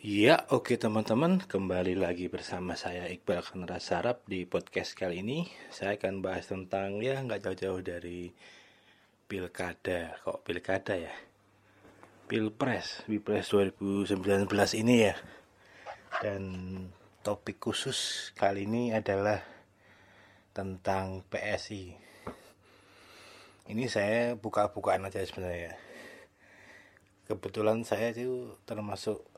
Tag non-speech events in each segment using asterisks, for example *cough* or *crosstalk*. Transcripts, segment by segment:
Ya, oke teman-teman, kembali lagi bersama saya Iqbal Kanra Sarap di podcast kali ini. Saya akan bahas tentang ya nggak jauh-jauh dari pilkada, kok pilkada ya? Pilpres, Pilpres 2019 ini ya. Dan topik khusus kali ini adalah tentang PSI. Ini saya buka-bukaan aja sebenarnya. Kebetulan saya itu termasuk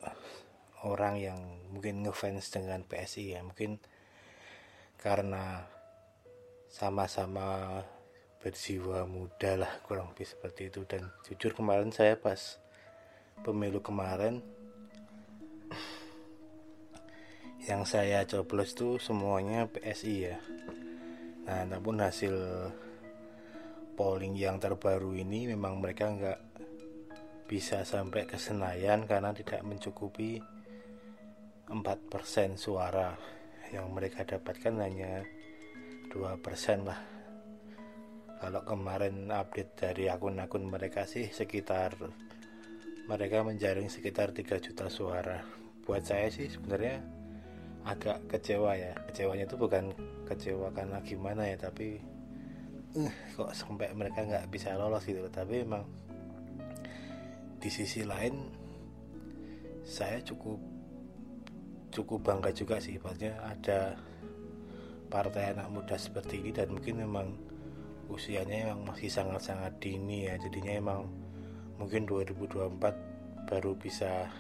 orang yang mungkin ngefans dengan PSI ya. Mungkin karena sama-sama berjiwa muda lah kurang lebih seperti itu. Dan jujur kemarin saya pas pemilu kemarin *sniffs* yang saya coblos itu semuanya PSI ya. Nah namun hasil polling yang terbaru ini memang mereka nggak bisa sampai ke Senayan karena tidak mencukupi 4% suara yang mereka dapatkan hanya 2% lah. Kalau kemarin update dari akun-akun mereka sih sekitar mereka menjaring sekitar 3 juta suara. Buat saya sih sebenarnya agak kecewa ya. Kecewanya itu bukan kecewa karena gimana ya tapi uh, kok sampai mereka nggak bisa lolos gitu. Tapi emang di sisi lain saya cukup cukup bangga juga sih. Maksudnya ada partai anak muda seperti ini dan mungkin memang usianya memang masih sangat-sangat dini ya. Jadinya emang mungkin 2024 baru bisa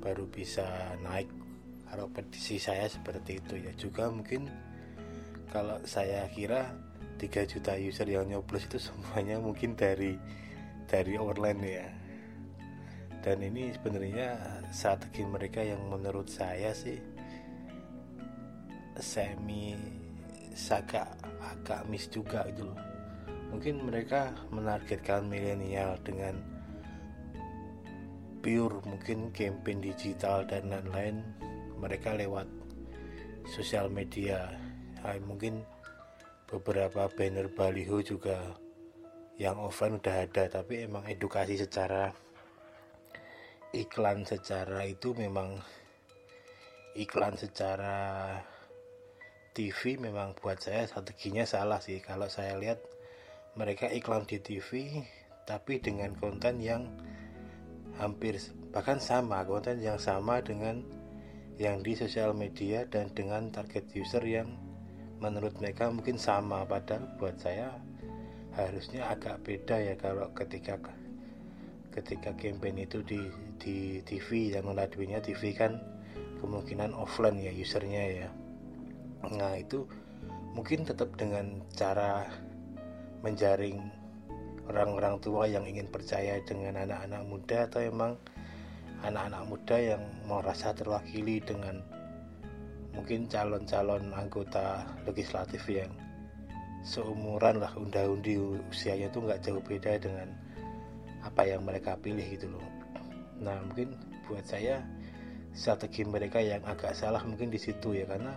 baru bisa naik kalau prediksi saya seperti itu ya. Juga mungkin kalau saya kira 3 juta user yang nyoblos itu semuanya mungkin dari dari online ya dan ini sebenarnya strategi mereka yang menurut saya sih semi agak agak miss juga gitu loh. Mungkin mereka menargetkan milenial dengan pure mungkin campaign digital dan lain-lain mereka lewat sosial media. Nah, mungkin beberapa banner baliho juga yang offline udah ada tapi emang edukasi secara iklan secara itu memang iklan secara TV memang buat saya strateginya salah sih. Kalau saya lihat mereka iklan di TV tapi dengan konten yang hampir bahkan sama konten yang sama dengan yang di sosial media dan dengan target user yang menurut mereka mungkin sama. Padahal buat saya harusnya agak beda ya kalau ketika ketika campaign itu di di TV yang meladuinya TV kan kemungkinan offline ya usernya ya. Nah itu mungkin tetap dengan cara menjaring orang-orang tua yang ingin percaya dengan anak-anak muda atau emang anak-anak muda yang merasa terwakili dengan mungkin calon-calon anggota legislatif yang seumuran lah unda-undi usianya itu nggak jauh beda dengan apa yang mereka pilih gitu loh. Nah mungkin buat saya strategi mereka yang agak salah mungkin di situ ya karena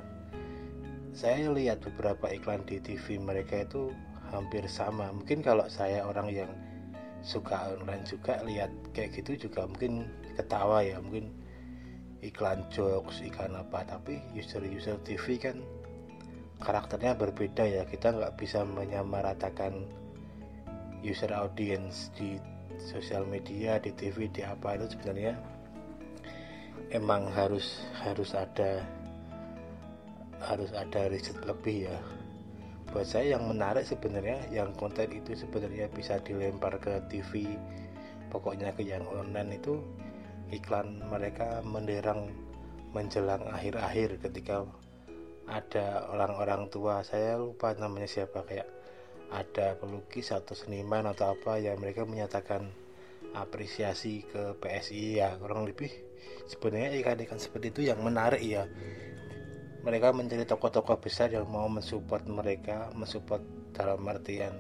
saya lihat beberapa iklan di TV mereka itu hampir sama. Mungkin kalau saya orang yang suka online juga lihat kayak gitu juga mungkin ketawa ya mungkin iklan jokes iklan apa. Tapi user-user TV kan karakternya berbeda ya. Kita nggak bisa menyamaratakan user audience di sosial media di TV di apa itu sebenarnya emang harus harus ada harus ada riset lebih ya. Buat saya yang menarik sebenarnya yang konten itu sebenarnya bisa dilempar ke TV pokoknya ke yang online itu iklan mereka menderang menjelang akhir-akhir ketika ada orang-orang tua. Saya lupa namanya siapa kayak ada pelukis atau seniman atau apa yang mereka menyatakan apresiasi ke PSI ya kurang lebih. Sebenarnya ikan-ikan seperti itu yang menarik ya. Mereka mencari tokoh-tokoh besar yang mau mensupport mereka mensupport dalam artian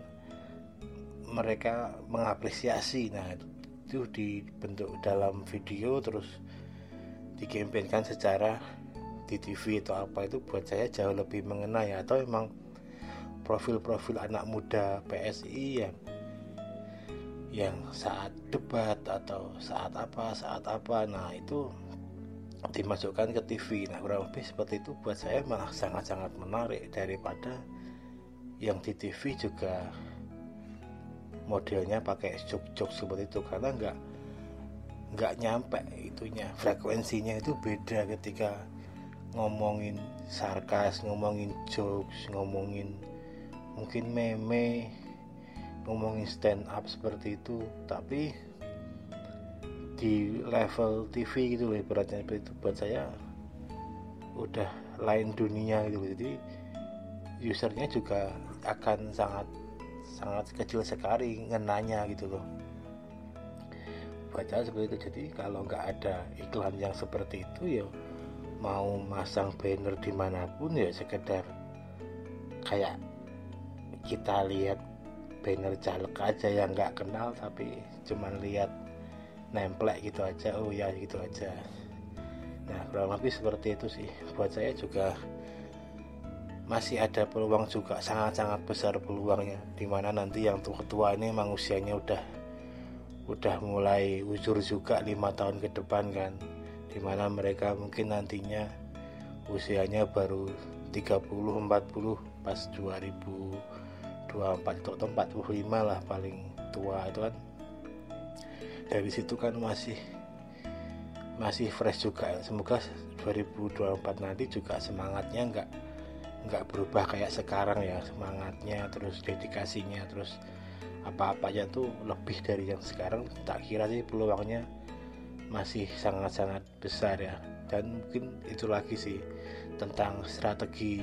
mereka mengapresiasi. Nah itu dibentuk dalam video terus dikampanyekan secara di TV atau apa itu buat saya jauh lebih mengena ya. Atau emang profil-profil anak muda PSI yang yang saat debat atau saat apa saat apa. Nah itu dimasukkan ke TV nah kurang lebih seperti itu. Buat saya malah sangat-sangat menarik daripada yang di TV juga modelnya pakai jok-jok seperti itu. Karena nggak nggak nyampe itunya. Frekuensinya itu beda ketika ngomongin sarkas ngomongin jokes ngomongin mungkin meme ngomongin stand up seperti itu tapi di level TV gitu loh ibaratnya itu. Buat saya udah lain dunia gitu jadi usernya juga akan sangat sangat kecil sekali ngenanya gitu loh. Baca seperti itu. Jadi kalau nggak ada iklan yang seperti itu ya mau masang banner di mana pun ya sekedar kayak kita lihat banner caleg aja yang nggak kenal tapi cuman lihat nemplek gitu aja oh ya gitu aja. Nah kurang lebih seperti itu sih. Buat saya juga masih ada peluang juga sangat-sangat besar peluangnya di mana nanti yang tua-tua ini emang usianya udah udah mulai ujur juga lima tahun ke depan kan. Di mana mereka mungkin nantinya usianya baru 30 40 pas 2024 atau 45 lah paling tua itu kan. Dari situ kan masih masih fresh juga. Semoga 2024 nanti juga semangatnya nggak nggak berubah kayak sekarang ya. Semangatnya terus dedikasinya terus apa-apanya tuh lebih dari yang sekarang. Tak kira sih peluangnya masih sangat-sangat besar ya. Dan mungkin itu lagi sih tentang strategi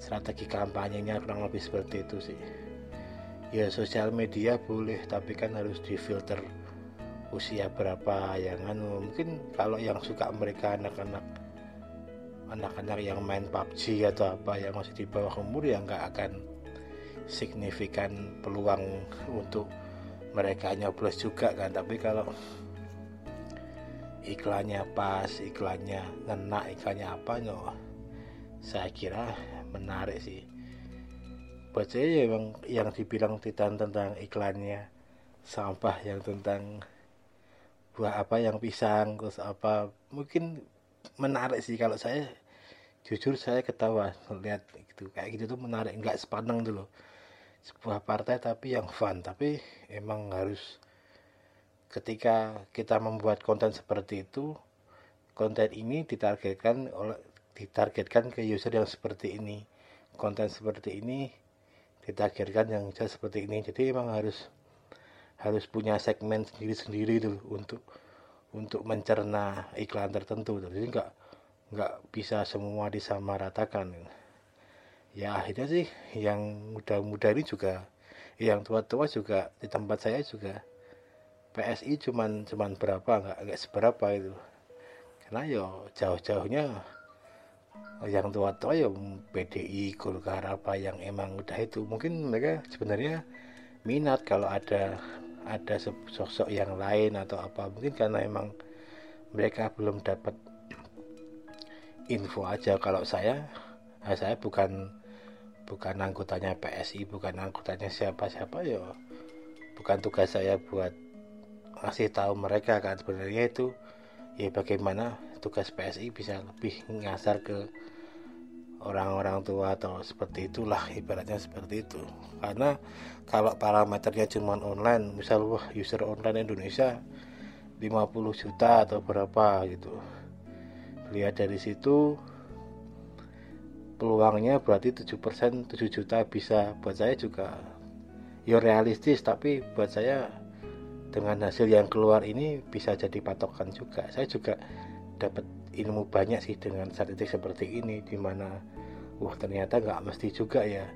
strategi kampanyenya kurang lebih seperti itu sih. Ya sosial media boleh tapi kan harus difilter usia berapa yang anu. Mungkin kalau yang suka mereka anak-anak anak-anak yang main PUBG atau apa yang masih di bawah umur ya nggak akan signifikan peluang untuk mereka nyoblos juga kan. Tapi kalau iklannya pas iklannya ngena iklannya apa no saya kira menarik sih. Buat saya ya emang yang dibilang Titan tentang iklannya sampah yang tentang buah apa yang pisang terus apa mungkin menarik sih. Kalau saya jujur saya ketawa lihat gitu. Kayak gitu tuh menarik nggak sepaneng dulu sebuah partai tapi yang fun. Tapi emang harus ketika kita membuat konten seperti itu konten ini ditargetkan oleh ditargetkan ke user yang seperti ini. Konten seperti ini ditargetkan yang seperti ini. Jadi emang harus harus punya segmen sendiri-sendiri itu untuk untuk mencerna iklan tertentu jadi nggak nggak bisa semua disamaratakan. Ya akhirnya sih yang muda-muda ini juga yang tua-tua juga di tempat saya juga PSI cuman cuman berapa nggak nggak seberapa itu. Karena yo jauh-jauhnya yang tua-tua ya PDI Golkar apa yang emang udah itu. Mungkin mereka sebenarnya minat kalau ada ada sosok yang lain atau apa. Mungkin karena emang mereka belum dapat info aja. Kalau saya nah saya bukan bukan anggotanya PSI bukan anggotanya siapa-siapa ya bukan tugas saya buat ngasih tahu mereka kan. Sebenarnya itu ya bagaimana tugas PSI bisa lebih ngasar ke orang-orang tua atau seperti itulah ibaratnya seperti itu. Karena kalau parameternya cuma online misal wah user online Indonesia 50 juta atau berapa gitu. Lihat dari situ peluangnya berarti 7% 7 juta bisa. Buat saya juga ya realistis tapi buat saya dengan hasil yang keluar ini bisa jadi patokan juga. Saya juga dapat ilmu banyak sih dengan statistik seperti ini di mana wah ternyata nggak mesti juga ya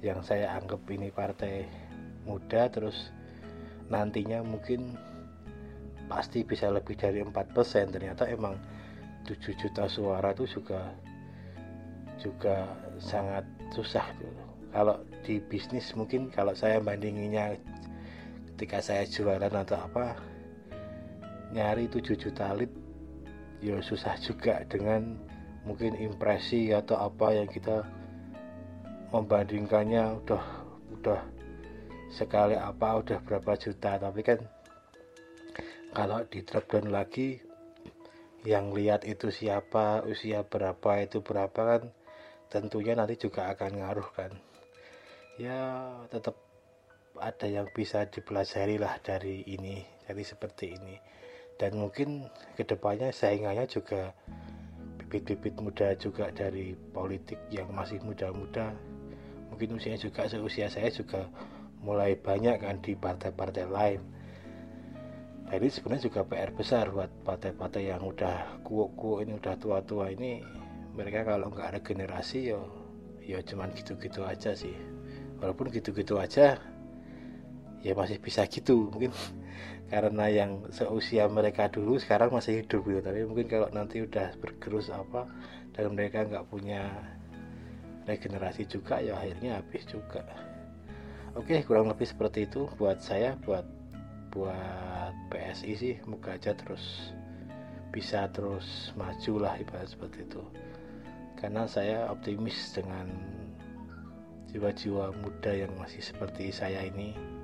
yang saya anggap ini partai muda terus nantinya mungkin pasti bisa lebih dari 4% ternyata emang 7 juta suara itu juga juga sangat susah kalau di bisnis mungkin kalau saya bandinginnya ketika saya jualan atau apa nyari 7 juta lead ya susah juga dengan mungkin impresi atau apa yang kita membandingkannya. Udah udah sekali apa udah berapa juta. Tapi kan kalau di drop down lagi yang lihat itu siapa usia berapa itu berapa kan tentunya nanti juga akan ngaruh kan. Ya tetap ada yang bisa dipelajari lah dari ini jadi seperti ini dan mungkin ke depannya saingannya juga bibit-bibit muda juga dari politik yang masih muda-muda. Mungkin usianya juga seusia saya juga mulai banyak kan di partai-partai lain. Jadi sebenarnya juga PR besar buat partai-partai yang udah kuuk-kuuk ini udah tua-tua ini. Mereka kalau nggak ada generasi yo ya cuman gitu-gitu aja sih. Walaupun gitu-gitu aja ya masih bisa gitu mungkin. Karena yang seusia mereka dulu sekarang masih hidup gitu. Tapi mungkin kalau nanti udah bergerus apa dan mereka nggak punya regenerasi juga ya akhirnya habis juga. Oke kurang lebih seperti itu buat saya buat buat PSI sih. Moga aja terus bisa terus maju lah ibarat seperti itu. Karena saya optimis dengan jiwa-jiwa muda yang masih seperti saya ini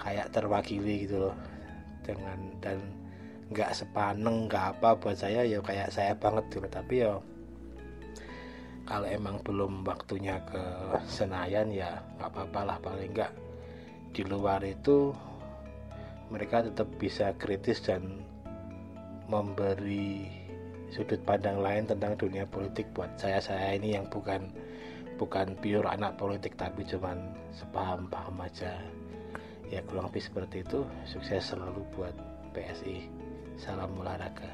kayak terwakili gitu loh. Dengan dan nggak sepaneng nggak apa buat saya ya kayak saya banget gitu. Tapi ya kalau emang belum waktunya ke Senayan ya nggak apa-apa lah. Paling nggak di luar itu mereka tetap bisa kritis dan memberi sudut pandang lain tentang dunia politik buat saya. Saya ini yang bukan bukan pure anak politik tapi cuman sepaham-paham aja ya kurang lebih seperti itu. Sukses selalu buat PSI salam olahraga.